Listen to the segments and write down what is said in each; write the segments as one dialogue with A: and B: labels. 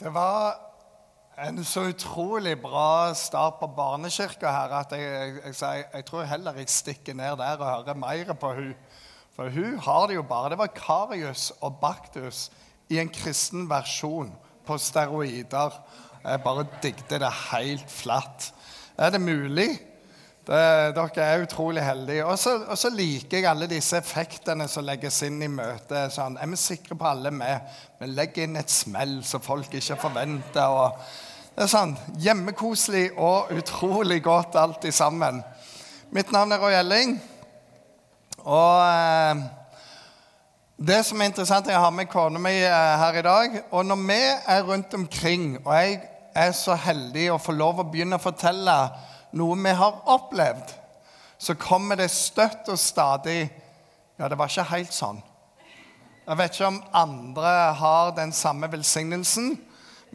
A: Det var en så utrolig bra start på barnekirka her at jeg, jeg, jeg, jeg, tror heller jeg stikker ned der og hører mer på hun. For hun har det jo bare. Det var Karius og Baktus i en kristen versjon på steroider. Jeg bare digget det helt flatt. Er det mulig? Det, dere er utrolig heldige. Og så liker jeg alle disse effektene som legges inn i møtet. Sånn, er vi sikre på alle med? Vi legger inn et smell som folk ikke forventer. Og det er sånn hjemmekoselig og utrolig godt alt sammen. Mitt navn er Roy Elling. Og eh, det som er interessant, jeg har med kona mi eh, her i dag. Og når vi er rundt omkring, og jeg er så heldig å få lov å begynne å fortelle noe vi har opplevd, så kommer det støtt og stadig Ja, det var ikke helt sånn. Jeg vet ikke om andre har den samme velsignelsen,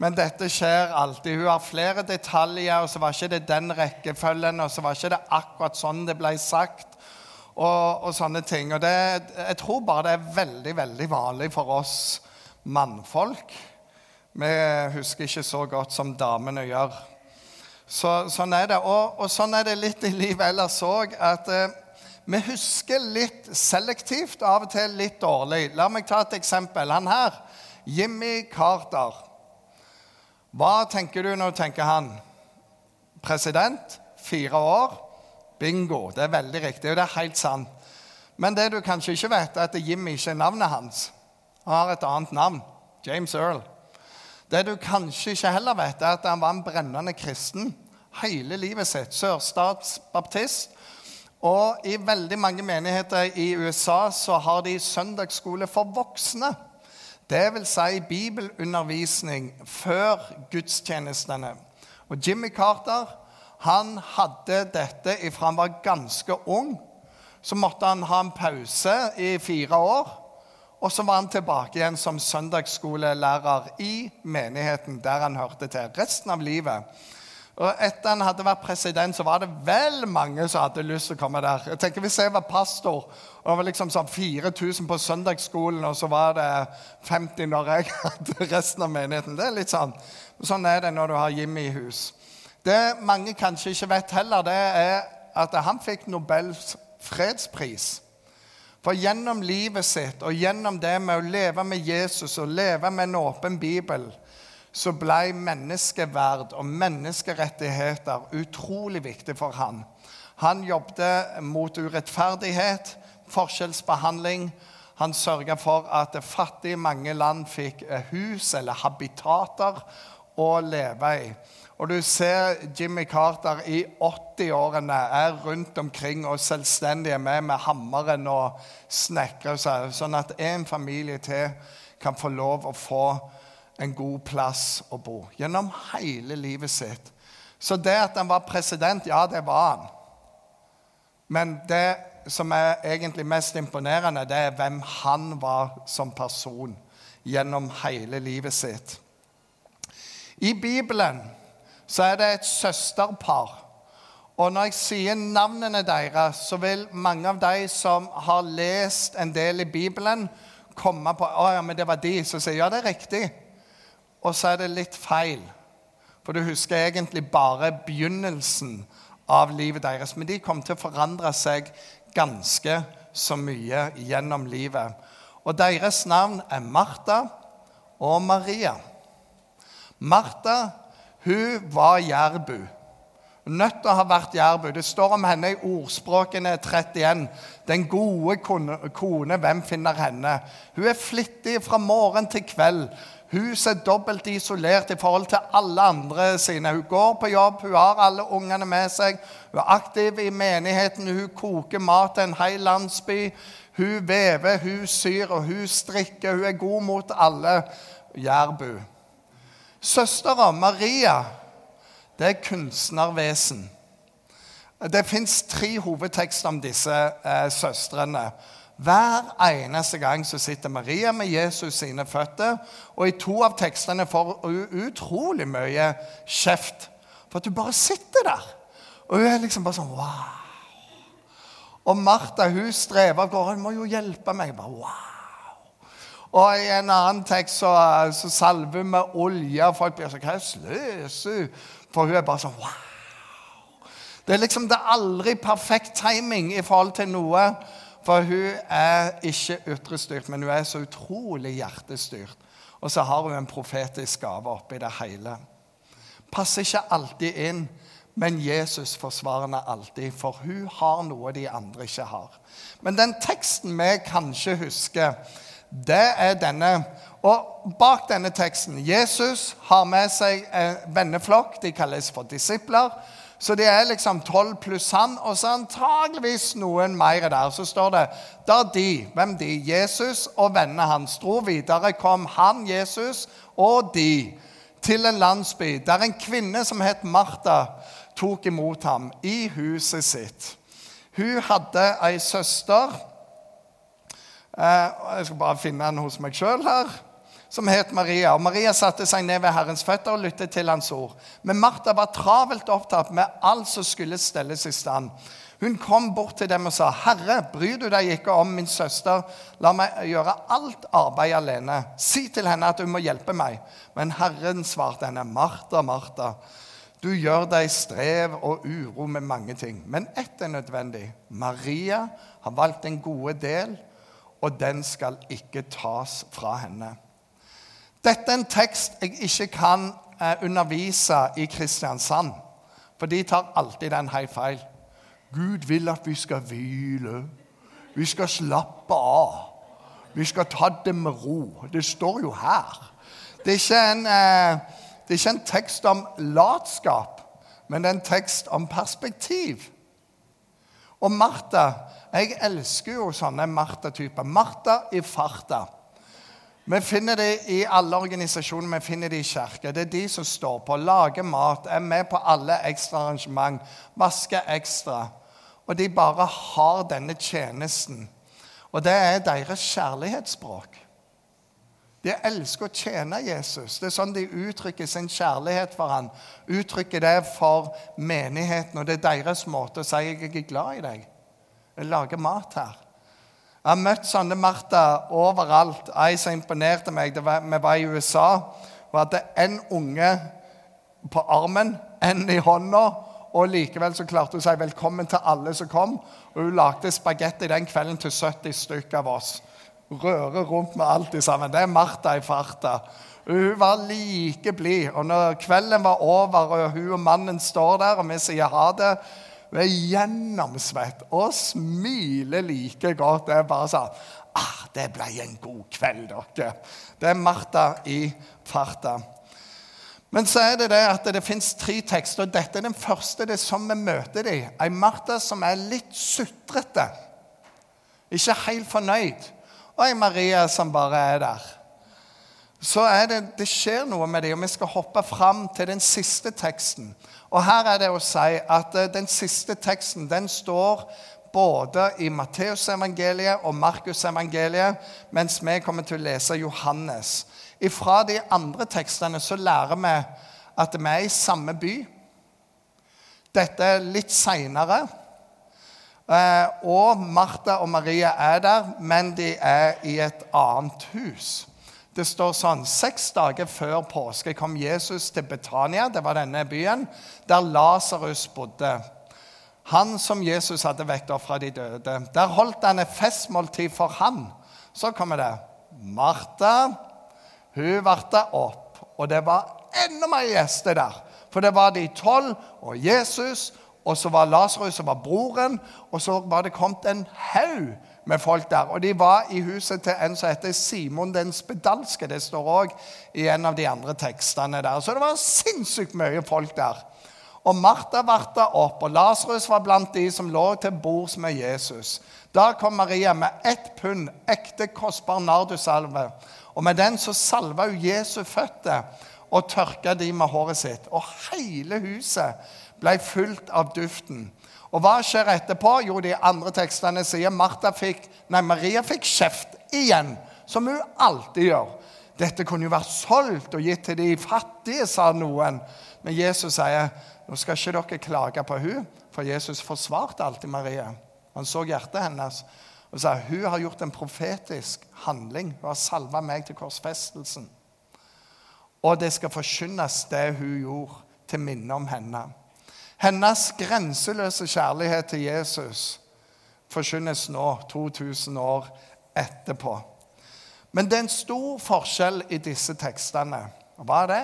A: men dette skjer alltid. Hun har flere detaljer, og så var ikke det den rekkefølgen, og så var ikke det akkurat sånn det ble sagt, og, og sånne ting. Og det, jeg tror bare det er veldig, veldig vanlig for oss mannfolk. Vi husker ikke så godt som damene gjør. Så, sånn er det. Og, og, sånn er det litt i livet ellers òg. At eh, vi husker litt selektivt, av og til litt dårlig. La meg ta et eksempel. Han her, Jimmy Carter. Hva tenker du du tenker han? President, fire år. Bingo. Det er veldig riktig, og det er helt sant. Men det du kanskje ikke vet, er at Jimmy ikke er navnet hans. Han har et annet navn. James Earl. Det du kanskje ikke heller vet, er at han var en brennende kristen hele livet sitt. Sørstatsbaptist. Og i veldig mange menigheter i USA så har de søndagsskole for voksne. Det vil si bibelundervisning før gudstjenestene. Og Jimmy Carter han hadde dette fra han var ganske ung. Så måtte han ha en pause i fire år. Og så var han tilbake igjen som søndagsskolelærer i menigheten der han hørte til. Resten av livet. Og Etter han hadde vært president, så var det vel mange som hadde lyst til å komme der. Jeg tenker Hvis jeg var pastor, og det var liksom sånn 4000 på søndagsskolen, og så var det 50 når jeg hadde resten av menigheten Det er litt sånn. Sånn er det når du har Jimmy i hus. Det mange kanskje ikke vet heller, det er at han fikk Nobels fredspris. For gjennom livet sitt og gjennom det med å leve med Jesus og leve med en åpen bibel, så ble menneskeverd og menneskerettigheter utrolig viktig for han. Han jobbet mot urettferdighet, forskjellsbehandling. Han sørga for at fattige mange land fikk hus eller habitater å leve i. Og du ser Jimmy Carter i 80-årene er rundt omkring og selvstendige med med hammeren og snekrer seg, sånn at en familie til kan få lov å få en god plass å bo gjennom hele livet sitt. Så det at han var president, ja, det var han. Men det som er egentlig mest imponerende, det er hvem han var som person gjennom hele livet sitt. I Bibelen så er det et søsterpar. Og når jeg sier navnene deres, så vil mange av de som har lest en del i Bibelen, komme på å ja, men det var de som sier ja, det er riktig. Og så er det litt feil. For du husker egentlig bare begynnelsen av livet deres. Men de kom til å forandre seg ganske så mye gjennom livet. Og deres navn er Martha og Maria. Martha hun var jærbu. Nødt til å ha vært jærbu. Det står om henne i ordspråkene 31. Den gode kone, hvem finner henne? Hun er flittig fra morgen til kveld. Huset er dobbelt isolert i forhold til alle andre sine. Hun går på jobb, hun har alle ungene med seg. Hun er aktiv i menigheten, hun koker mat til en hel landsby. Hun vever, hun syr og hun strikker. Hun er god mot alle. Jærbu. Søstera Maria, det er kunstnervesen. Det fins tre hovedtekster om disse eh, søstrene. Hver eneste gang så sitter Maria med Jesus sine føtter, og i to av tekstene får hun utrolig mye kjeft for at hun bare sitter der. Og hun er liksom bare sånn Wow. Og Martha hun strever av gårde. Hun må jo hjelpe meg. Bare, wow. Og i en annen tekst så, så salver hun med olje, og folk blir sånn Hva sløser hun? For hun er bare sånn Wow! Det er liksom det er aldri perfekt timing i forhold til noe. For hun er ikke ytrestyrt, men hun er så utrolig hjertestyrt. Og så har hun en profetisk gave oppi det hele. Passer ikke alltid inn, men Jesus forsvarer henne alltid, for hun har noe de andre ikke har. Men den teksten vi kanskje husker, det er denne. Og bak denne teksten Jesus har med seg en venneflokk. De kalles for disipler. Så det er liksom tolv pluss han, og så antageligvis noen mer der. Så står det da de, hvem de? Jesus og vennene hans dro videre, kom han, Jesus, og de til en landsby der en kvinne som het Martha, tok imot ham i huset sitt. Hun hadde ei søster eh, Jeg skal bare finne henne hos meg sjøl her som het Maria. Og Maria satte seg ned ved Herrens føtter og lyttet til hans ord. Men Martha var travelt opptatt med alt som skulle stelles i stand. Hun kom bort til dem og sa, 'Herre, bryr du deg ikke om min søster?' 'La meg gjøre alt arbeid alene.' 'Si til henne at hun må hjelpe meg.' Men Herren svarte henne, 'Martha, Martha, du gjør deg strev og uro med mange ting.' 'Men ett er nødvendig. Maria har valgt en gode del.' og den skal ikke tas fra henne. Dette er en tekst jeg ikke kan eh, undervise i Kristiansand. For de tar alltid den helt feil. Gud vil at vi skal hvile. Vi skal slappe av. Vi skal ta det med ro. Det står jo her. Det er ikke en, eh, det er ikke en tekst om latskap, men det er en tekst om perspektiv. Og Martha Jeg elsker jo sånne Martha-typer. Martha i farta. Vi finner det i alle organisasjoner, vi finner det i kirker. Det er de som står på, lager mat, er med på alle ekstra arrangement, vasker ekstra. Og de bare har denne tjenesten. Og det er deres kjærlighetsspråk. De elsker å tjene Jesus. Det er sånn de uttrykker sin kjærlighet for ham. Uttrykker det for menigheten, og det er deres måte å si 'jeg er glad i deg'. Jeg lager mat her. Jeg har møtt sånne Martha overalt. Ei som imponerte meg, da vi var i USA. Hun hadde en unge på armen, én i hånda. Og likevel så klarte hun å si velkommen til alle som kom. Og hun lagde spagetti den kvelden til 70 stykker av oss. Røre rundt med alt sammen. Det er Martha i farta. Hun var like blid. Og når kvelden var over, og hun og mannen står der, og vi sier ha det hun er gjennomsvett og smiler like godt. Det er bare sånn ah, 'Det ble en god kveld, dere.' Det er Martha i farta. Men så er det det at det fins tre tekster, og dette er den første. Det er sånn vi møter dem. Ei Martha som er litt sutrete. Ikke helt fornøyd. Og ei Maria som bare er der. Så er det, det skjer noe med dem, og vi skal hoppe fram til den siste teksten. Og her er det å si at eh, den siste teksten den står både i Matteusevangeliet og Markusevangeliet, mens vi kommer til å lese Johannes. Fra de andre tekstene så lærer vi at vi er i samme by. Dette er litt seinere. Eh, og Martha og Maria er der, men de er i et annet hus. Det står sånn Seks dager før påske kom Jesus til Betania, det var denne byen, der Lasarus bodde. Han som Jesus hadde vekket opp fra de døde. Der holdt han et festmåltid for han. Så kommer det. Martha, hun varte opp. Og det var enda mer gjester der. For det var de tolv og Jesus, og så var Lasarus, som var broren, og så var det kommet en haug med folk der. Og de var i huset til en som heter Simon den spedalske. Det står òg i en av de andre tekstene der. Så det var sinnssykt mye folk der. Og Martha varta opp, og Lasarus var blant de som lå til bords med Jesus. Da kom Maria med ett pund ekte, kostbar nardusalve. Og med den så salva hun Jesu føtter og tørka de med håret sitt. Og hele huset ble fullt av duften. Og hva skjer etterpå? Jo, de andre tekstene sier Martha fikk, nei, Maria fikk kjeft igjen, som hun alltid gjør. Dette kunne jo vært solgt og gitt til de fattige, sa noen. Men Jesus sier nå skal ikke dere klage på hun, for Jesus forsvarte alltid Maria. Han så hjertet hennes. og sa hun har gjort en profetisk handling. Hun har salva meg til korsfestelsen. Og det skal forkynnes, det hun gjorde, til minne om henne. Hennes grenseløse kjærlighet til Jesus forkynnes nå, 2000 år etterpå. Men det er en stor forskjell i disse tekstene. Hva er det?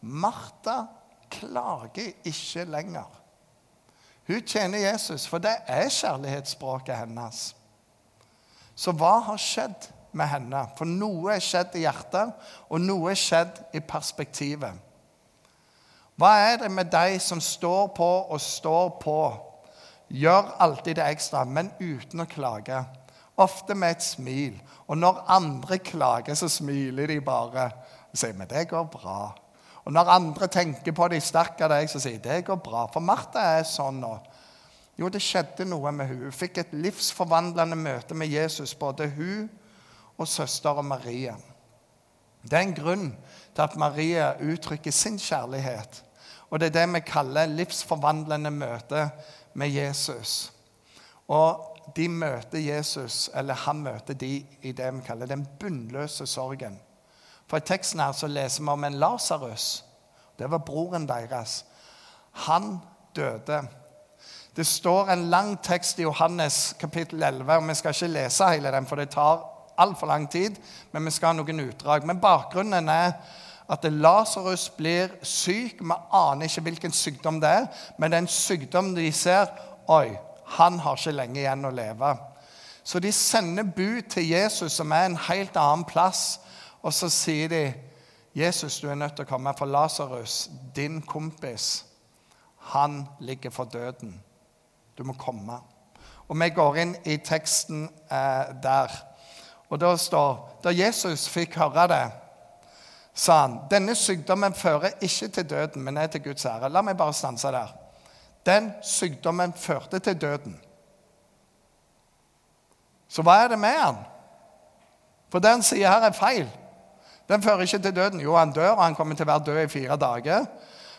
A: Martha klager ikke lenger. Hun tjener Jesus, for det er kjærlighetsspråket hennes. Så hva har skjedd med henne? For noe er skjedd i hjertet, og noe er skjedd i perspektivet. Hva er det med de som står på og står på? Gjør alltid det ekstra, men uten å klage. Ofte med et smil. Og når andre klager, så smiler de bare og sier men det går bra. Og når andre tenker på de stakkar deg, så sier det går bra. For Martha er sånn nå. Jo, det skjedde noe med hun. Hun fikk et livsforvandlende møte med Jesus, både hun og søsteren Marie. Det er en grunn til at Maria uttrykker sin kjærlighet. Og det er det vi kaller livsforvandlende møte med Jesus. Og de møter Jesus, eller han møter de i det vi kaller den bunnløse sorgen. For i teksten her så leser vi om en Lasarus. Det var broren deres. Han døde. Det står en lang tekst i Johannes kapittel 11. og Vi skal ikke lese hele den, for det tar altfor lang tid. Men vi skal ha noen utdrag. Men bakgrunnen er at Lasarus blir syk. Vi aner ikke hvilken sykdom det er, men det er en sykdom de ser Oi, han har ikke lenge igjen å leve. Så de sender bud til Jesus, som er en helt annen plass. Og så sier de, 'Jesus, du er nødt til å komme, for Lasarus, din kompis, han ligger for døden. Du må komme.' Og vi går inn i teksten eh, der. Og da står Da Jesus fikk høre det, sa han, 'Denne sykdommen fører ikke til døden, men er til Guds ære.' La meg bare stanse der. Den sykdommen førte til døden. Så hva er det med han? For det han sier her, er feil. Den fører ikke til døden. Jo, han dør, og han kommer til å være død i fire dager.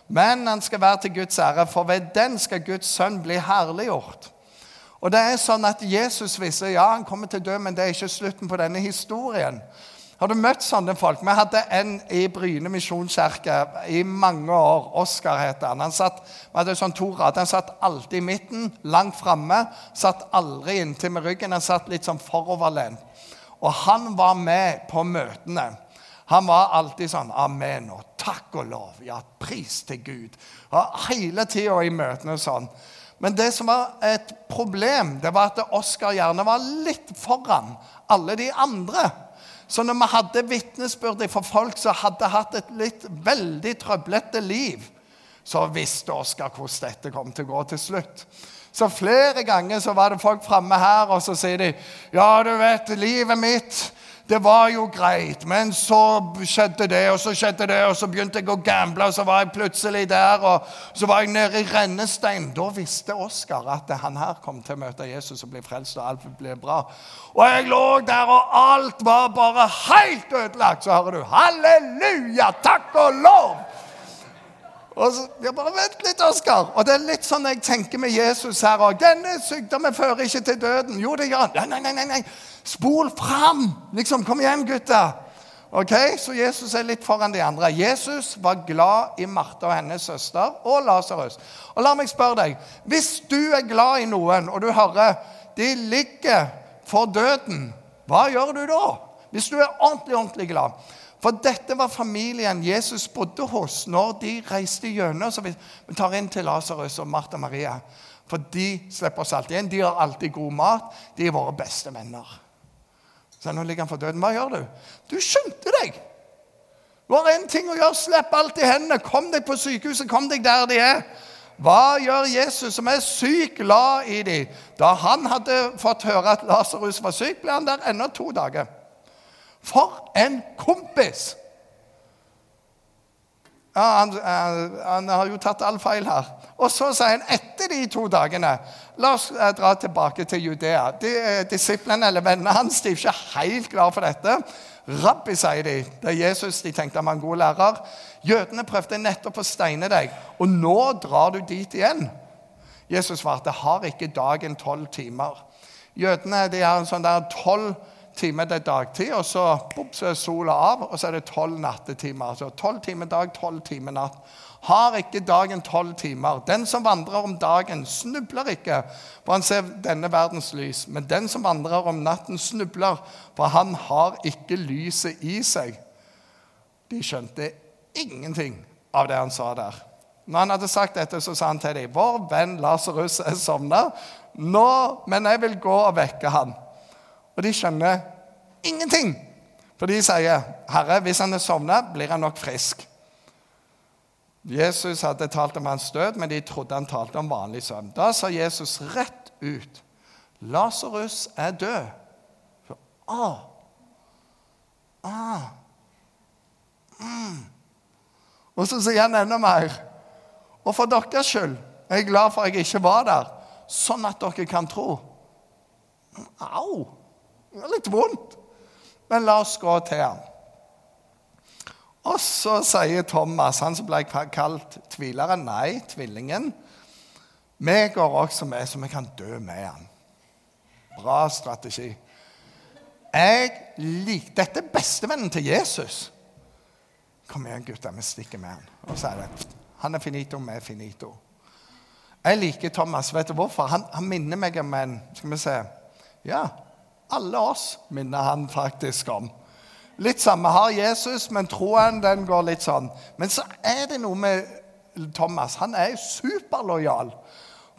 A: Men han skal være til Guds ære, for ved den skal Guds sønn bli herliggjort. Og det er sånn at Jesus viser ja, han kommer til å dø, men det er ikke slutten på denne historien. Har du møtt sånne folk? Vi hadde en i Bryne misjonskirke i mange år. Oskar heter han. Han satt, vi hadde sånn to rader. Han satt alltid i midten, langt framme. Satt aldri inntil med ryggen. Han satt litt sånn foroverlent. Og han var med på møtene. Han var alltid sånn Amen og takk og lov. Ja, pris til Gud. Og hele tida i møtene sånn. Men det som var et problem, det var at Oskar gjerne var litt foran alle de andre. Så når vi hadde vitnesbyrd for folk som hadde hatt et litt veldig trøblete liv, så visste Oskar hvordan dette kom til å gå til slutt. Så flere ganger så var det folk framme her, og så sier de Ja, du vet, livet mitt det var jo greit, men så skjedde det, og så skjedde det, og så begynte jeg å gamble, og så var jeg plutselig der, og så var jeg nede i rennestein. Da visste Oskar at han her kom til å møte Jesus og bli frelst, og alt ble bra. Og jeg lå der, og alt var bare helt ødelagt. Så hører du 'Halleluja! Takk og lov!' Og så, jeg bare Vent litt, Oskar. Og det er litt sånn jeg tenker med Jesus her òg. Denne sykdommen fører ikke til døden. Jo, det gjør han. Nei, nei, nei, nei. Spol fram! Liksom, Kom igjen, gutter. Ok, Så Jesus er litt foran de andre. Jesus var glad i Martha og hennes søster og Lasarus. Og la meg spørre deg, hvis du er glad i noen, og du hører de ligger for døden, hva gjør du da? Hvis du er ordentlig, ordentlig glad. For dette var familien Jesus bodde hos når de reiste gjennom. Så vi tar inn til Lasarus og Martha Maria. For de slipper oss alltid inn. De har alltid god mat. De er våre beste venner. Så nå ligger han for døden. Hva gjør du? Du skyndte deg! Du har én ting å gjøre. Slipp alt i hendene. Kom deg på sykehuset. Kom deg der de er. Hva gjør Jesus, som er syk, glad i dem? Da han hadde fått høre at Lasarus var syk, ble han der ennå to dager. For en kompis! Ja, han, han, har jo tatt all feil her. Og så sier han etter de to dagene La oss eh, dra tilbake til Judea. De, eh, disiplene eller vennene hans de er ikke helt glad for dette. Rabbi, sier de. Det er Jesus de tenkte var en god lærer. Jødene prøvde nettopp å steine deg, og nå drar du dit igjen. Jesus svarte, har ikke dagen tolv timer? Jødene de har en sånn der tolv timer til dagtid, og så, boop, så er sola av, og så er det tolv nattetimer. Altså tolv timer dag, tolv timer natt. Har ikke dagen tolv timer? Den som vandrer om dagen, snubler ikke, for han ser denne verdens lys. Men den som vandrer om natten, snubler, for han har ikke lyset i seg. De skjønte ingenting av det han sa der. Når han hadde sagt dette, så sa han til dem, 'Vår venn Lasarus er sovna, men jeg vil gå og vekke han.' Og de skjønner ingenting. For de sier, 'Herre, hvis han er sovna, blir han nok frisk.' Jesus hadde talt om hans død, men de trodde han talte om vanlig søvn. Da sa Jesus rett ut, 'Lasarus er død.' Så, ah, ah, mm. Og så sier han enda mer. Og for deres skyld er jeg glad for at jeg ikke var der, sånn at dere kan tro. Au! Litt vondt. Men la oss gå til ham. Og så sier Thomas, han som ble kalt tvileren, nei, tvillingen Vi går også med, så vi kan dø med han. Bra strategi. Jeg lik, Dette er bestevennen til Jesus. Kom igjen, gutter, vi stikker med han. Og så er det Han er finito, vi er finito. Jeg liker Thomas. Vet du hvorfor? Han, han minner meg om en Skal vi se Ja, alle oss minner han faktisk om. Litt samme har Jesus, men troen den går litt sånn. Men så er det noe med Thomas. Han er superlojal.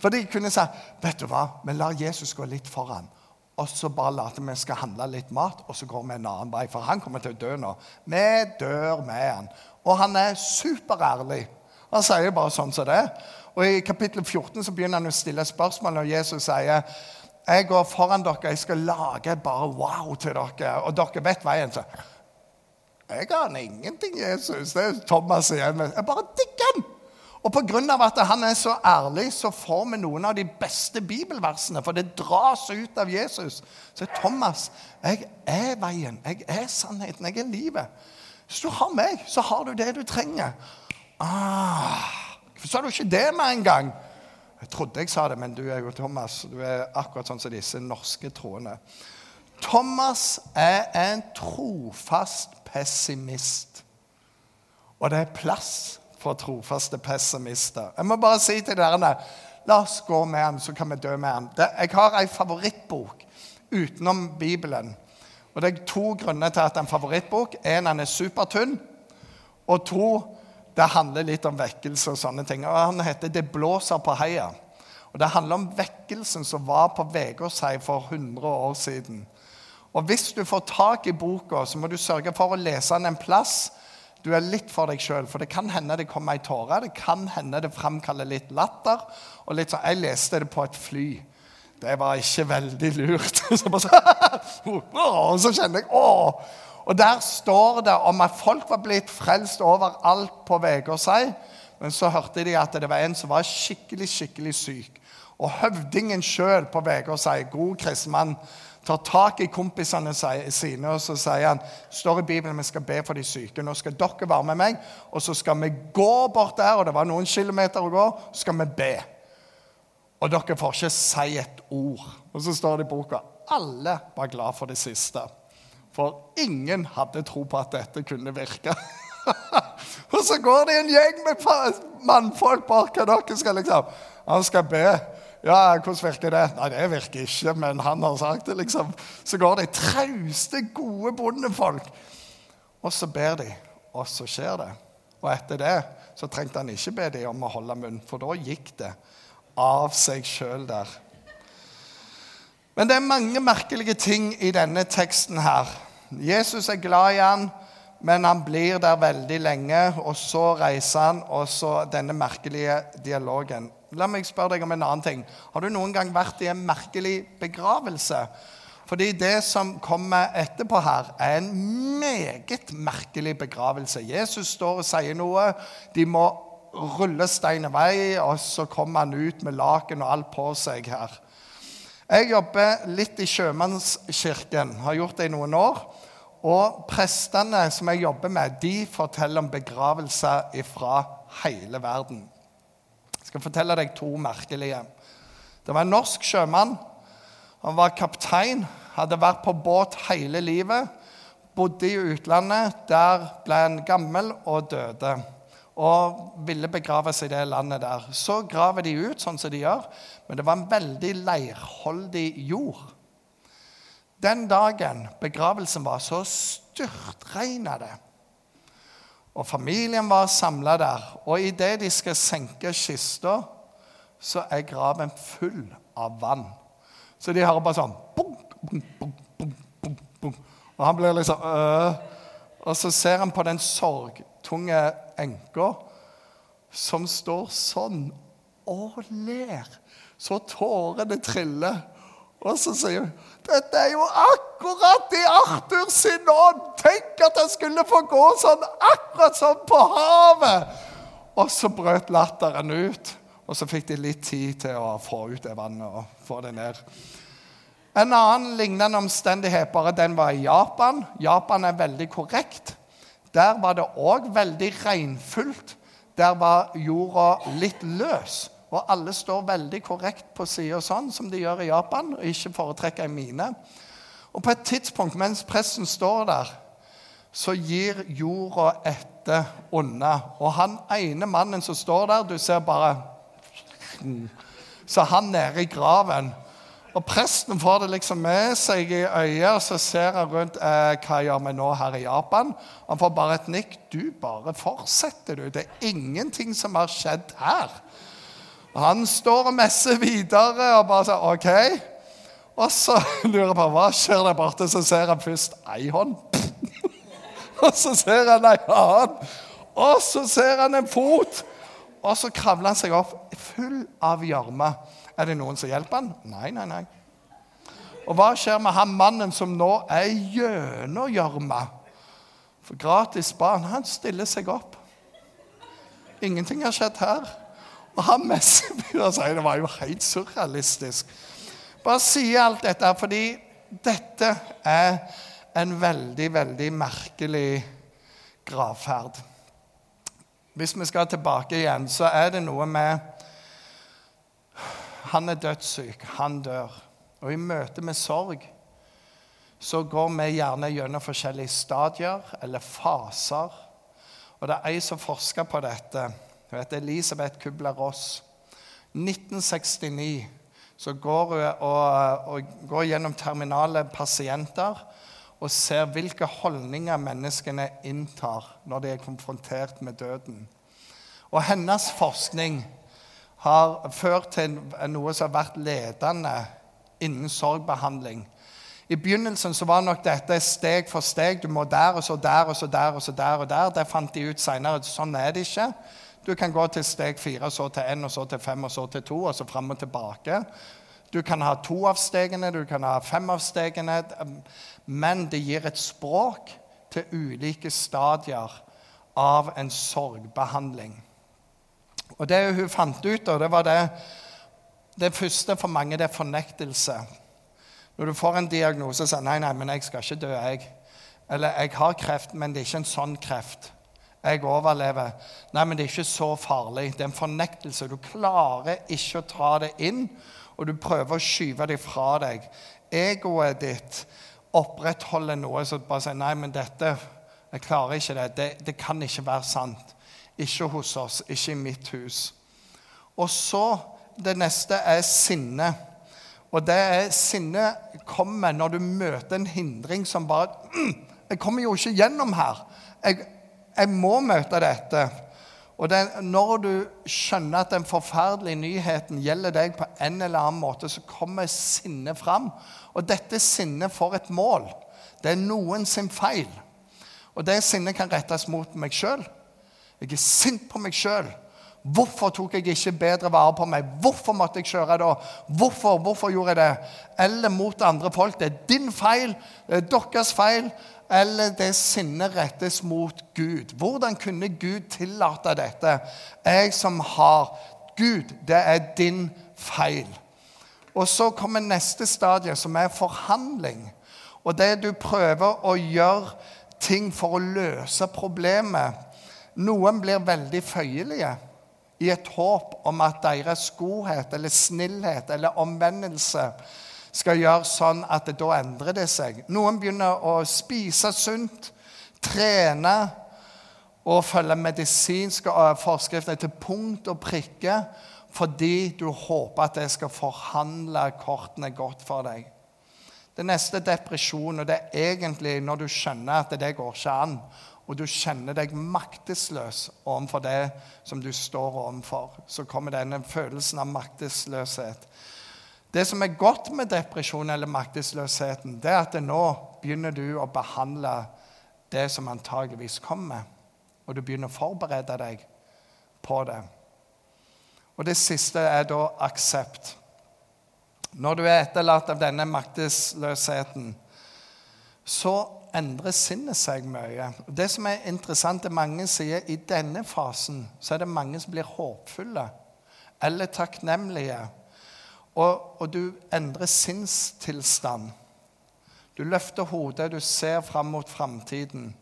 A: For de kunne sagt vet du hva, vi lar Jesus gå litt foran. Og så bare later vi skal handle litt mat, og så går vi en annen vei. For han kommer til å dø nå. Vi dør med han. Og han er superærlig. Han sier bare sånn som det. Og I kapittel 14 så begynner han å stille spørsmål når Jesus sier jeg går foran dere, jeg skal lage bare wow til dere. Og dere vet veien. Så jeg aner ingenting, Jesus. Det er Thomas igjen. Jeg bare digger han! Og pga. at han er så ærlig, så får vi noen av de beste bibelversene. For det dras ut av Jesus. Så Thomas, jeg er veien, jeg er sannheten, jeg er livet. Hvis du har meg, så har du det du trenger. Ah, har du ikke det med en gang? Jeg trodde jeg sa det, men du er jo Thomas. Du er akkurat sånn som disse norske troende. Thomas er en trofast pessimist. Og det er plass for trofaste pessimister. Jeg må bare si til dere La oss gå med ham, så kan vi dø med ham. Jeg har en favorittbok utenom Bibelen. Og Det er to grunner til at det er en favorittbok. En, den er supertynn. Og to, det handler litt om vekkelse og sånne ting. Og Han heter 'Det blåser på heia'. Og Det handler om vekkelsen som var på Vegårshei for 100 år siden. Og Hvis du får tak i boka, så må du sørge for å lese den en plass du er litt for deg sjøl. For det kan hende det kommer ei tåre. Det kan hende det framkaller litt latter. Og litt sånn, Jeg leste det på et fly. Det var ikke veldig lurt. Så, så, så kjenner jeg Åh! Og Der står det om at folk var blitt frelst overalt på Vegårshei. Men så hørte de at det var en som var skikkelig skikkelig syk. Og høvdingen sjøl på Vegårshei, god kristmann, tar tak i kompisene sine og så sier han, står i Bibelen vi skal be for de syke. Nå skal dere være med meg, og så skal vi gå bort der, og det var noen kilometer å gå, så skal vi be. Og dere får ikke si et ord. Og så står det i boka alle var glad for det siste. For ingen hadde tro på at dette kunne virke. og så går det en gjeng med mannfolk bak hva dere skal liksom Han skal be. Ja, hvordan virker det? Nei, det virker ikke, men han har sagt det, liksom. Så går det trauste, gode bondefolk. Og så ber de, og så skjer det. Og etter det så trengte han ikke be de om å holde munn, for da gikk det av seg sjøl der. Men det er mange merkelige ting i denne teksten her. Jesus er glad i han, men han blir der veldig lenge. Og så reiser han, og så denne merkelige dialogen. La meg spørre deg om en annen ting. Har du noen gang vært i en merkelig begravelse? Fordi det som kommer etterpå her, er en meget merkelig begravelse. Jesus står og sier noe. De må rulle stein vei, og så kommer han ut med laken og alt på seg her. Jeg jobber litt i Sjømannskirken, har gjort det i noen år. Og prestene som jeg jobber med, de forteller om begravelser fra hele verden. Jeg skal fortelle deg to merkelige. Det var en norsk sjømann. Han var kaptein, hadde vært på båt hele livet. Bodde i utlandet. Der ble han gammel og døde. Og ville begraves i det landet der. Så graver de ut, sånn som de gjør, men det var en veldig leirholdig jord. Den dagen begravelsen var, så styrtregna det. Og familien var samla der. Og idet de skal senke kista, så er graven full av vann. Så de hører bare sånn bunk, bunk, bunk, bunk. Og han blir liksom øh. Og så ser han på den sorgtunge enka som står sånn og ler. Så tårene triller. Og så sier hun dette er jo akkurat i Arthur sin ånd! Tenk at han skulle få gå sånn, akkurat som på havet! Og så brøt latteren ut. Og så fikk de litt tid til å få ut det vannet og få det ned. En annen lignende omstendighet, bare den var i Japan. Japan er veldig korrekt. Der var det òg veldig regnfullt. Der var jorda litt løs. Og alle står veldig korrekt på sida, sånn som de gjør i Japan, og ikke foretrekker en mine. Og på et tidspunkt mens presten står der, så gir jorda etter unna. Og han ene mannen som står der, du ser bare Så han nede i graven. Og presten får det liksom med seg i øyet, og så ser han rundt eh, hva gjør vi nå her i Japan. Han får bare et nikk. Du bare fortsetter, du. Det er ingenting som har skjedd her. Han står og messer videre og bare sier OK. Og så lurer jeg på hva skjer der borte. Så ser han først ei hånd. og så ser han ei annen. Og så ser han en fot. Og så kravler han seg opp full av gjørme. Er det noen som hjelper han? Nei, nei, nei. Og hva skjer med han mannen som nå er gjennom gjørma? For gratis barn, han stiller seg opp. Ingenting har skjedd her. Og han messebyer sier det var jo helt surrealistisk. Bare sier alt dette fordi dette er en veldig, veldig merkelig gravferd. Hvis vi skal tilbake igjen, så er det noe med Han er dødssyk. Han dør. Og i møte med sorg så går vi gjerne gjennom forskjellige stadier eller faser. Og det er ei som forsker på dette hun heter Elisabeth Kubler-Ross. 1969 så går hun og, og går gjennom terminale pasienter og ser hvilke holdninger menneskene inntar når de er konfrontert med døden. Og hennes forskning har ført til noe som har vært ledende innen sorgbehandling. I begynnelsen så var nok dette steg for steg. Du må der og så der og så der og så der. og der. Det fant de ut seinere. Sånn er det ikke. Du kan gå til steg fire, så til én, og så til fem, og så til to, og så fram og tilbake. Du kan ha to av stegene, du kan ha fem av stegene. Men det gir et språk til ulike stadier av en sorgbehandling. Og det hun fant ut, og det var det Det første for mange det er fornektelse. Når du får en diagnose sier nei, nei, men jeg skal ikke dø, jeg. Eller jeg har kreft, men det er ikke en sånn kreft. Jeg overlever. Nei, men det er ikke så farlig. Det er en fornektelse. Du klarer ikke å ta det inn, og du prøver å skyve det fra deg. Egoet ditt opprettholder noe som bare sier nei, men dette Jeg klarer ikke det. det. Det kan ikke være sant. Ikke hos oss, ikke i mitt hus. Og så Det neste er sinne. Og det er sinne kommer når du møter en hindring som bare mm, Jeg kommer jo ikke gjennom her. Jeg, jeg må møte dette. Og den, Når du skjønner at den forferdelige nyheten gjelder deg på en eller annen måte, så kommer sinnet fram. Og dette sinnet får et mål. Det er noen sin feil. Og det sinnet kan rettes mot meg sjøl. Jeg er sint på meg sjøl. Hvorfor tok jeg ikke bedre vare på meg? Hvorfor måtte jeg kjøre da? Hvorfor, hvorfor gjorde jeg det? Eller mot andre folk. Det er din feil. Det er deres feil eller det sinnet rettes mot Gud. Hvordan kunne Gud tillate dette? Jeg som har Gud, det er din feil. Og så kommer neste stadie, som er forhandling. Og det du prøver å gjøre ting for å løse problemet. Noen blir veldig føyelige i et håp om at deres godhet eller snillhet eller omvendelse skal gjøre sånn at da endrer det seg. Noen begynner å spise sunt, trene og følge medisinske øh, forskrifter til punkt og prikke fordi du håper at det skal forhandle kortene godt for deg. Det neste er depresjon, og det er egentlig når du skjønner at det går ikke an, og du kjenner deg maktesløs overfor det som du står overfor, så kommer denne følelsen av maktesløshet. Det som er godt med depresjon eller maktesløsheten, det er at nå begynner du å behandle det som antageligvis kommer, og du begynner å forberede deg på det. Og det siste er da aksept. Når du er etterlatt av denne maktesløsheten, så endrer sinnet seg mye. Det som er interessant, er mange sier i denne fasen så er det mange som blir håpfulle eller takknemlige. Og, og du endrer sinnstilstand. Du løfter hodet, du ser fram mot framtiden.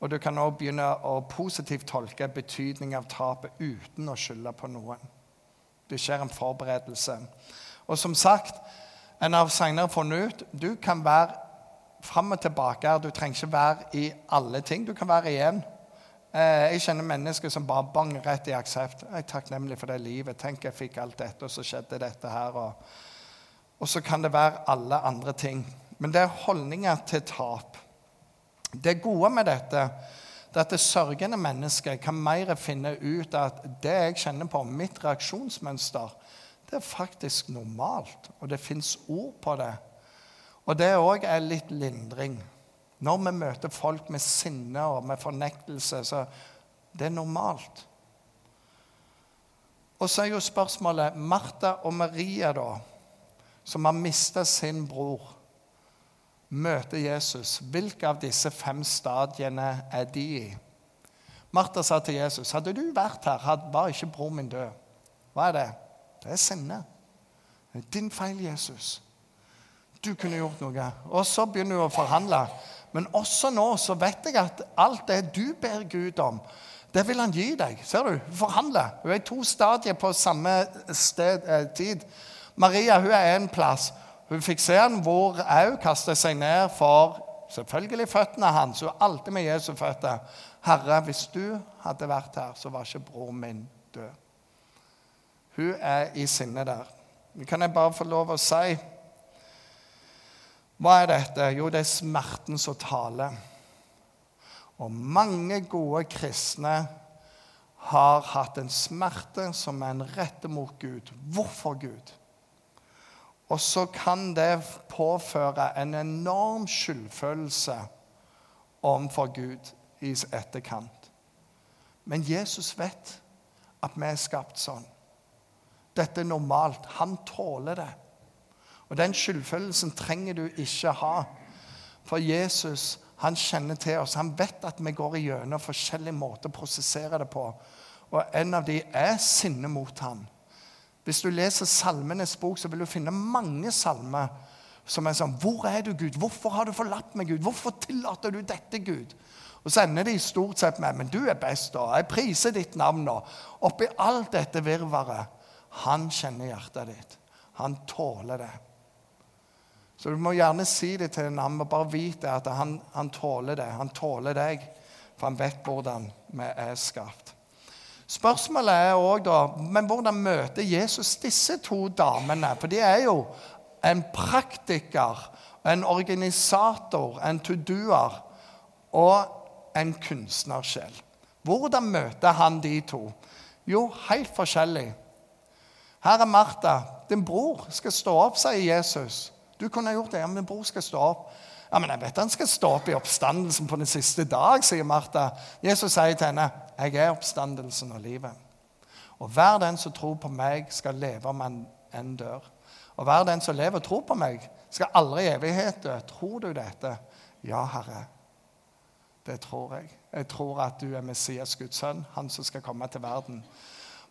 A: Og du kan også begynne å positivt tolke betydning av tapet uten å skylde på noen. Det skjer en forberedelse. Og som sagt, en har funnet ut du kan være fram og tilbake. Du trenger ikke være i alle ting. Du kan være i. Eh, jeg kjenner mennesker som bare bang rett i aksept. Jeg er takknemlig for det livet. Tenk jeg fikk alt dette, og så skjedde dette her. Og, og så kan det være alle andre ting. Men det er holdninger til tap. Det gode med dette det er at det sørgende mennesket kan mer finne ut at det jeg kjenner på, mitt reaksjonsmønster, det er faktisk normalt. Og det fins ord på det. Og det òg er litt lindring. Når vi møter folk med sinne og med fornektelse, så det er normalt. Og så er jo spørsmålet Martha og Maria, da, som har mista sin bror møter Jesus, hvilke av disse fem stadiene er de i? Martha sa til Jesus, 'Hadde du vært her, var ikke bror min død.' Hva er det? Det er sinne. Det er din feil, Jesus. Du kunne gjort noe. Og så begynner hun å forhandle. Men også nå så vet jeg at alt det du ber Gud om, det vil han gi deg. Ser du? forhandler. Hun er i to stadier på samme sted, eh, tid. Maria hun er en plass. Hun fikk se han hvor òg kastet seg ned for selvfølgelig føttene hans. Hun er alltid med Jesu føtter. Herre, hvis du hadde vært her, så var ikke bror min død. Hun er i sinne der. Kan jeg bare få lov å si Hva er dette? Jo, det er smerten som taler. Og mange gode kristne har hatt en smerte som er en rette mot Gud. Hvorfor Gud? Og så kan det påføre en enorm skyldfølelse overfor Gud i etterkant. Men Jesus vet at vi er skapt sånn. Dette er normalt. Han tåler det. Og den skyldfølelsen trenger du ikke ha. For Jesus han kjenner til oss. Han vet at vi går igjennom forskjellige måter å prosessere det på. Og en av de er sinne mot ham. Hvis du leser Salmenes bok, så vil du finne mange salmer som er sånn Hvor er du, Gud? Hvorfor har du forlatt meg, Gud? Hvorfor tillater du dette, Gud? Og så ender de stort sett med Men du er best, da. jeg priser ditt navn nå. Oppi alt dette virvaret Han kjenner hjertet ditt. Han tåler det. Så du må gjerne si det til en annen, bare vite at han, han tåler det. Han tåler deg, for han vet hvordan vi er skapt. Spørsmålet er òg da Men hvordan møter Jesus disse to damene? For de er jo en praktiker, en organisator, en to-doer og en kunstnersjel. Hvordan møter han de to? Jo, helt forskjellig. Her er Martha. Din bror skal stå opp, sier Jesus. Du kunne ha gjort det. Ja, min bror skal stå opp. Ja, men jeg vet han skal stå opp i oppstandelsen på den siste dag, sier Martha. Jesus sier til henne, 'Jeg er oppstandelsen og livet.' Og hver den som tror på meg, skal leve om han enn dør. Og hver den som lever og tror på meg, skal aldri i evighet dø. Tror du dette? Ja, Herre. Det tror jeg. Jeg tror at du er Messias, Guds sønn, han som skal komme til verden.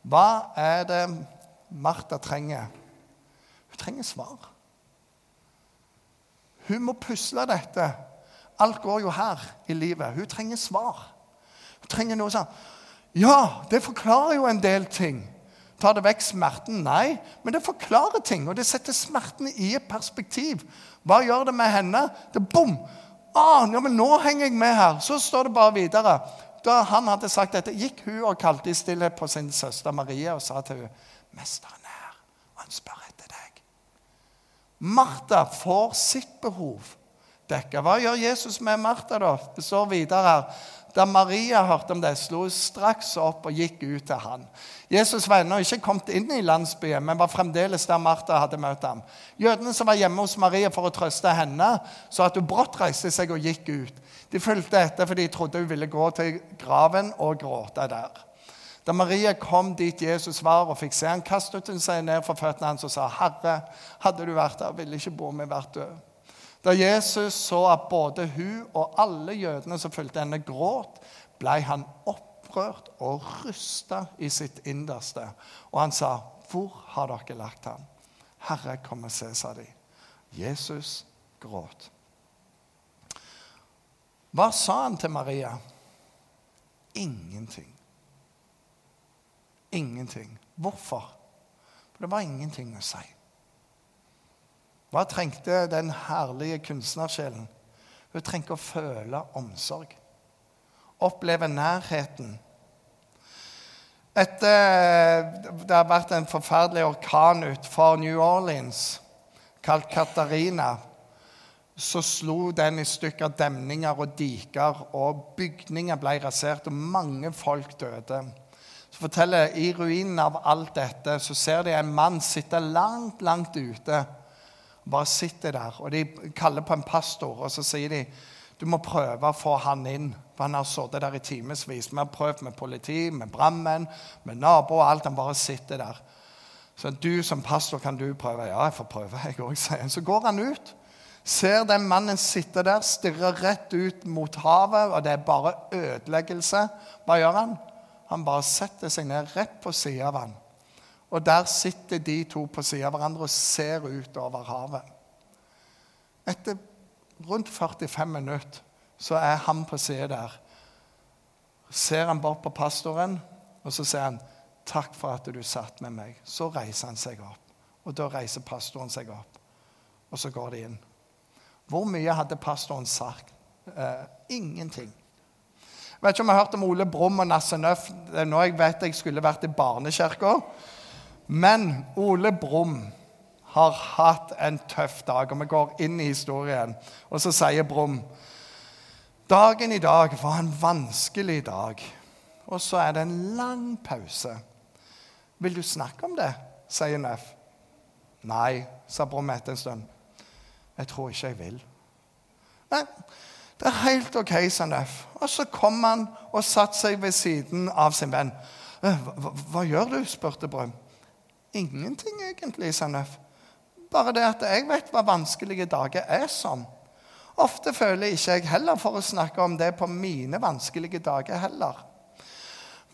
A: Hva er det Martha trenger? Hun trenger svar. Hun må pusle dette. Alt går jo her i livet. Hun trenger svar. Hun trenger noe sånn Ja, det forklarer jo en del ting. Tar det vekk smerten? Nei, men det forklarer ting, og det setter smerten i et perspektiv. Hva gjør det med henne? Det bom! Ah, ja, men nå henger jeg med her. Så står det bare videre. Da han hadde sagt dette, gikk hun og kalte i stillhet på sin søster Maria og sa til henne, 'Mesteren er her, og han spør. Martha får sitt behov dekka. Hva gjør Jesus med Martha, da? Det står videre her. Da Maria hørte om det, slo hun straks opp og gikk ut til han. Jesus var ennå ikke kommet inn i landsbyen, men var fremdeles der Martha hadde møtt ham. Jødene som var hjemme hos Maria for å trøste henne, så at hun brått reiste seg og gikk ut. De fulgte etter fordi de trodde hun ville gå til graven og gråte der. Da Maria kom dit Jesus var og fikk se han kastet hun seg ned for føttene hans og sa, 'Herre, hadde du vært der, ville ikke broren min vært død.' Da Jesus så at både hun og alle jødene som fulgte henne, gråt, ble han opprørt og rysta i sitt innerste. Og han sa, 'Hvor har dere lagt ham?' 'Herre, kom og se', sa de. Jesus gråt. Hva sa han til Maria? Ingenting. Ingenting. Hvorfor? For det var ingenting å si. Hva trengte den herlige kunstnersjelen? Hun trengte å føle omsorg. Oppleve nærheten. Etter det har vært en forferdelig orkan utenfor New Orleans, kalt Katarina, så slo den i stykker demninger og diker, og bygninger ble rasert, og mange folk døde. Forteller I ruinen av alt dette så ser de en mann sitte langt, langt ute bare sitter der. Og de kaller på en pastor, og så sier de du må prøve å få han inn. For han har sittet der i timevis. Vi har prøvd med politi, med brannmenn, med naboer og alt. Han bare sitter der. Så du som pastor, kan du prøve? Ja, jeg får prøve, jeg òg, sier Så går han ut. Ser den mannen sitte der, stirrer rett ut mot havet, og det er bare ødeleggelse. Hva gjør han? Han bare setter seg ned rett på sida av han. Og der sitter de to på siden av hverandre og ser ut over havet. Etter rundt 45 minutter så er han på sida der. Ser han bort på pastoren, og så sier han, 'Takk for at du satt med meg.' Så reiser han seg opp. Og da reiser pastoren seg opp. Og så går de inn. Hvor mye hadde pastoren sagt? Eh, ingenting. Jeg vet ikke om jeg har hørt om Ole Brumm og Nasse Nøff. Det er nå jeg vet jeg skulle vært i barnekirka. Men Ole Brumm har hatt en tøff dag, og vi går inn i historien. Og så sier Brumm dagen i dag var en vanskelig dag. Og så er det en lang pause. Vil du snakke om det? sier Nøff. Nei, sa Brumm etter en stund. Jeg tror ikke jeg vil. Nei, det er helt OK, Sandef. Og så kom han og satte seg ved siden av sin venn. Hva, hva, hva gjør du? spurte Brøm. Ingenting, egentlig, Sandef. Bare det at jeg vet hva vanskelige dager er som. Ofte føler ikke jeg heller for å snakke om det på mine vanskelige dager heller.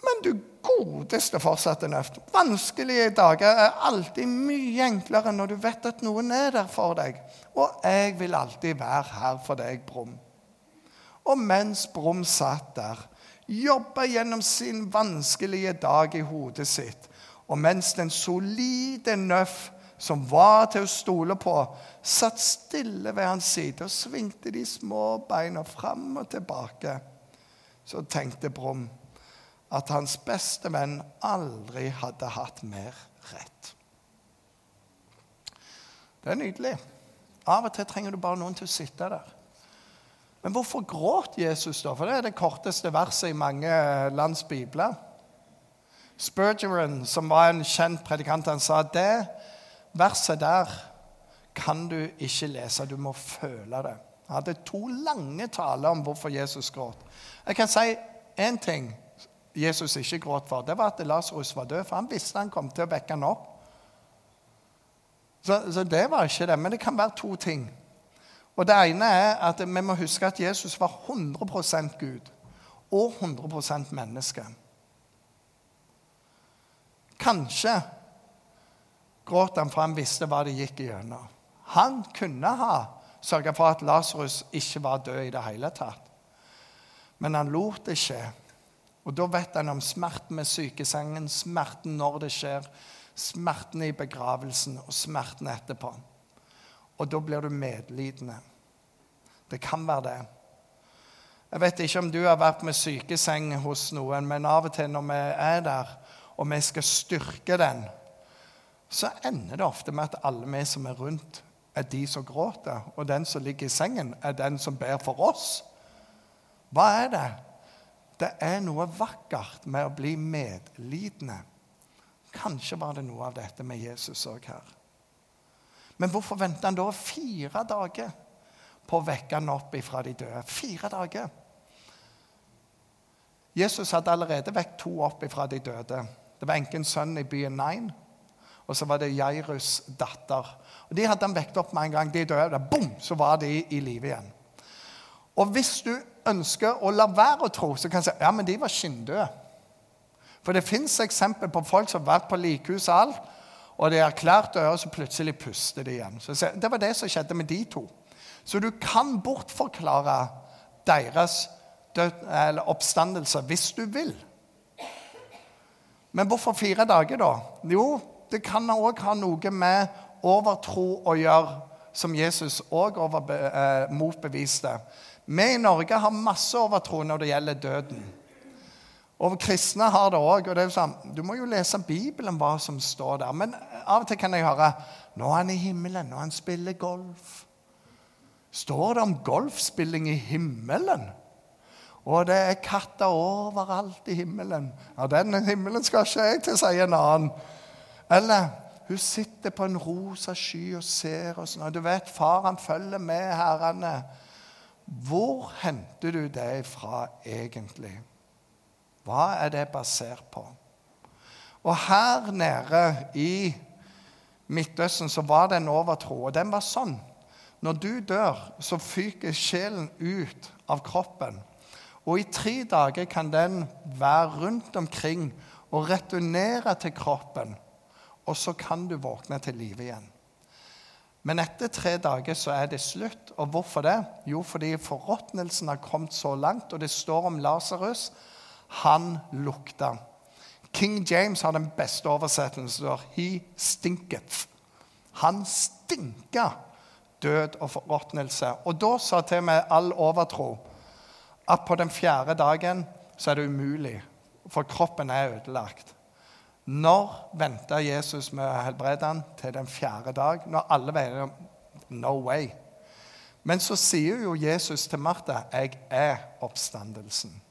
A: Men du godeste, fortsatte Nøft, Vanskelige dager er alltid mye enklere når du vet at noen er der for deg. Og jeg vil alltid være her for deg, Brum. Og mens Brum satt der, jobba gjennom sin vanskelige dag i hodet sitt, og mens den solide Nøff, som var til å stole på, satt stille ved hans side og svingte de små beina fram og tilbake, så tenkte Brum at hans beste venn aldri hadde hatt mer rett. Det er nydelig. Av og til trenger du bare noen til å sitte der. Men hvorfor gråt Jesus, da? For det er det korteste verset i mange lands bibler. Spurgeon, som var en kjent predikant, han sa at det verset der kan du ikke lese. Du må føle det. Han hadde to lange taler om hvorfor Jesus gråt. Jeg kan si én ting Jesus ikke gråt for. Det var at Lasarus var død. For han visste han kom til å vekke han opp. Så, så, det var ikke det. Men det kan være to ting. Og Det ene er at vi må huske at Jesus var 100% Gud og 100 menneske. Kanskje gråt han for han visste hva det gikk igjennom. Han kunne ha sørga for at Lasarus ikke var død i det hele tatt. Men han lot det skje. Og da vet han om smerten med sykesengen, smerten når det skjer, smerten i begravelsen og smerten etterpå. Og da blir du medlidende. Det kan være det. Jeg vet ikke om du har vært med sykeseng hos noen, men av og til når vi er der, og vi skal styrke den, så ender det ofte med at alle vi som er rundt, er de som gråter. Og den som ligger i sengen, er den som ber for oss. Hva er det? Det er noe vakkert med å bli medlidende. Kanskje var det noe av dette med Jesus òg her. Men hvorfor venter han da fire dager på å vekke han opp ifra de døde? Fire dager. Jesus hadde allerede vekket to opp ifra de døde. Det var enkens sønn i byen Nain, og så var det Jairus' datter. Og De hadde han vekket opp med en gang. De døde. Bom, så var de i live igjen. Og hvis du ønsker å la være å tro, så kan du si ja, men de var skinndøde. For det fins eksempel på folk som har vært på likehus og alt, og det er klart å høre, så plutselig puster de igjen. Så Det var det som skjedde med de to. Så du kan bortforklare deres død, oppstandelse hvis du vil. Men hvorfor fire dager, da? Jo, det kan òg ha noe med overtro å gjøre, som Jesus òg eh, motbeviste. Vi i Norge har masse overtro når det gjelder døden. Og kristne har det òg. Sånn, du må jo lese Bibelen, hva som står der. Men av og til kan jeg høre nå er han i himmelen, nå han spiller golf. Står det om golfspilling i himmelen? Og det er katter overalt i himmelen. Ja, den himmelen skal ikke jeg til, sier en annen. Eller hun sitter på en rosa sky og ser oss. Og du vet, far han følger med herrene. Hvor henter du det fra egentlig? Hva er det basert på? Og her nede i Midtøsten så var det en overtro, og den var sånn. Når du dør, så fyker sjelen ut av kroppen. Og i tre dager kan den være rundt omkring og returnere til kroppen. Og så kan du våkne til live igjen. Men etter tre dager så er det slutt. Og hvorfor det? Jo, fordi forråtnelsen har kommet så langt, og det står om Lasarus han lukta. King James har den beste oversettelsen. He stinketh. Han stinka død og forråtnelse. Og da sa til meg all overtro at på den fjerde dagen så er det umulig, for kroppen er ødelagt. Når venta Jesus med å helbrede ham? Til den fjerde dag? Når alle veier No way. Men så sier jo Jesus til Martha, 'Jeg er oppstandelsen'.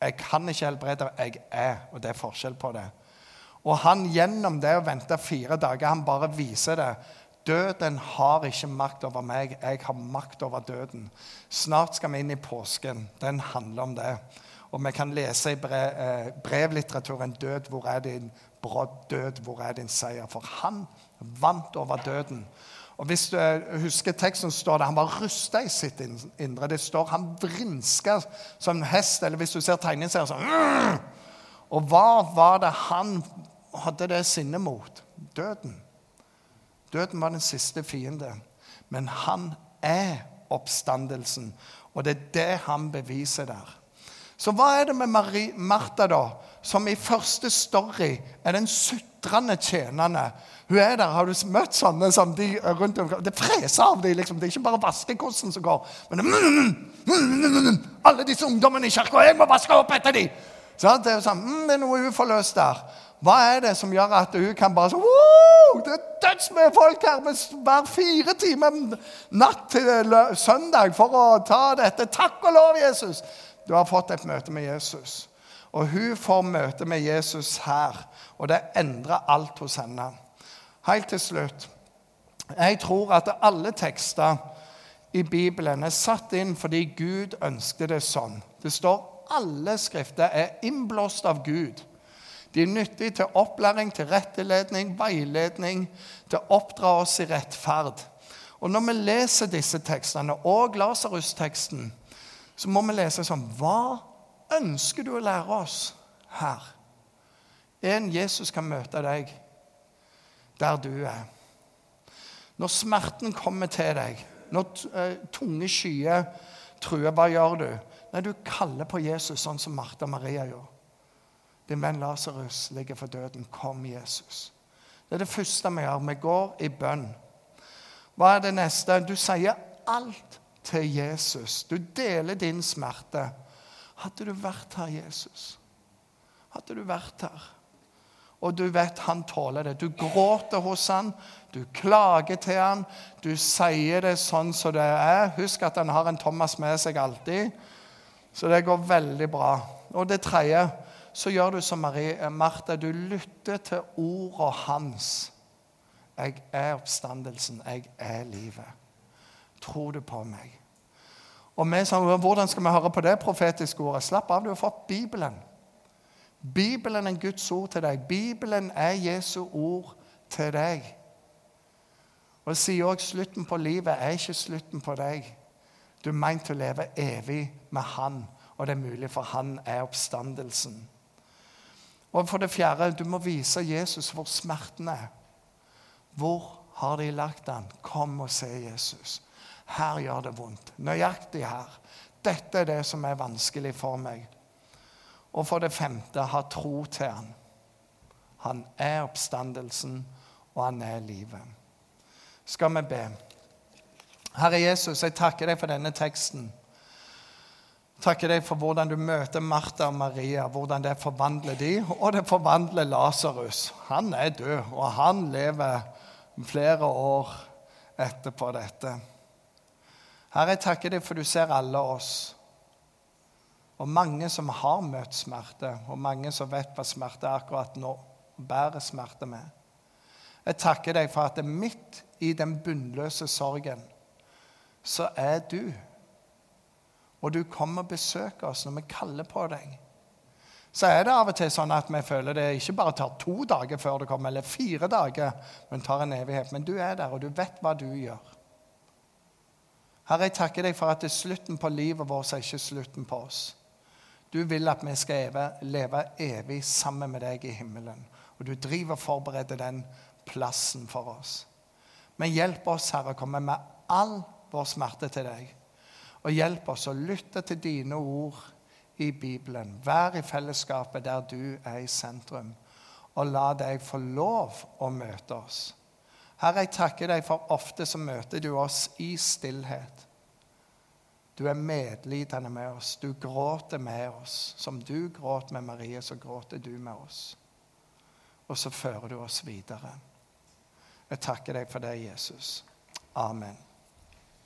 A: Jeg kan ikke helbrede, jeg er. Og det er forskjell på det. Og han gjennom det å vente fire dager, han bare viser det. Døden har ikke makt over meg, jeg har makt over døden. Snart skal vi inn i påsken. Den handler om det. Og vi kan lese i brev, eh, brevlitteraturen 'Død, hvor er din brodd? Død, hvor er din seier?' For han vant over døden. Og Hvis du eh, husker teksten, står det han var rusta i sitt indre. Det står han vrinska som en hest. Eller hvis du ser tegneserien sånn Og hva var det han hadde det sinnet mot? Døden. Døden var den siste fiende. Men han er oppstandelsen. Og det er det han beviser der. Så hva er det med Marie, Martha, da, som i første story er den sutrende tjenerne. Hun er der. Har du møtt sånne som de rundt omkring? Det freser av dem. Liksom. Det er ikke bare vaskekosten som går. Men det, mm, mm, mm, alle disse ungdommene i kirka, jeg må vaske opp etter dem! Så det, er sånn, det er noe uforløst der. Hva er det som gjør at hun kan bare sånn Det er dødsmye folk her med hver fire timer natt til søndag for å ta dette. Takk og lov, Jesus! Du har fått et møte med Jesus. Og hun får møte med Jesus her, og det endrer alt hos henne. Helt til slutt. Jeg tror at alle tekster i Bibelen er satt inn fordi Gud ønsket det sånn. Det står alle skrifter er innblåst av Gud. De er nyttige til opplæring, til retteledning, veiledning, til å oppdra oss i rettferd. Og Når vi leser disse tekstene, og Lasarus-teksten, så må vi lese sånn Hva ønsker du å lære oss her? En Jesus kan møte deg der du er. Når smerten kommer til deg, når eh, tunge skyer truer, hva gjør du? Nei, du kaller på Jesus sånn som Martha Maria gjorde. Din venn Lasarus ligger for døden. Kom, Jesus. Det er det første vi gjør. Vi går i bønn. Hva er det neste? Du sier alt til Jesus. Du deler din smerte. Hadde du vært her, Jesus? Hadde du vært her? Og du vet han tåler det. Du gråter hos han, du klager til han, du sier det sånn som det er. Husk at han har en Thomas med seg alltid. Så det går veldig bra. Og det tredje så gjør du som Marie, Martha. Du lytter til ordene hans. Jeg er oppstandelsen. Jeg er livet. Tror du på meg? Og vi sa, Hvordan skal vi høre på det profetiske ordet? Slapp av, du har fått Bibelen. Bibelen er Guds ord til deg. Bibelen er Jesu ord til deg. Og Det sier også slutten på livet er ikke slutten på deg. Du er meint å leve evig med Han, og det er mulig, for Han er oppstandelsen. Og for det fjerde, du må vise Jesus hvor smerten er. Hvor har de lagt den? Kom og se Jesus. Her gjør det vondt. Nøyaktig her. Dette er det som er vanskelig for meg. Og for det femte, ha tro til han. Han er oppstandelsen, og han er livet. Skal vi be? Herre Jesus, jeg takker deg for denne teksten. Takker deg for hvordan du møter Martha og Maria, hvordan det forvandler de, og det forvandler Lasarus. Han er død, og han lever flere år etterpå dette. Herre, jeg takker deg for du ser alle oss. Og mange som har møtt smerte, og mange som vet hva smerte er akkurat nå, bærer smerte med. Jeg takker deg for at midt i den bunnløse sorgen så er du og du kommer og besøker oss når vi kaller på deg, så er det av og til sånn at vi føler det ikke bare tar to dager før du kommer, eller fire dager, men tar en evighet. Men du er der, og du vet hva du gjør. Herre, jeg takker deg for at det er slutten på livet vårt er ikke slutten på oss. Du vil at vi skal leve evig sammen med deg i himmelen. Og du driver og forbereder den plassen for oss. Men hjelp oss, Herre, å komme med all vår smerte til deg. Og hjelp oss å lytte til dine ord i Bibelen. Vær i fellesskapet der du er i sentrum. Og la deg få lov å møte oss. Herre, jeg takker deg for ofte så møter du oss i stillhet. Du er medlidende med oss. Du gråter med oss. Som du gråt med Marie, så gråter du med oss. Og så fører du oss videre. Jeg takker deg for det, Jesus. Amen.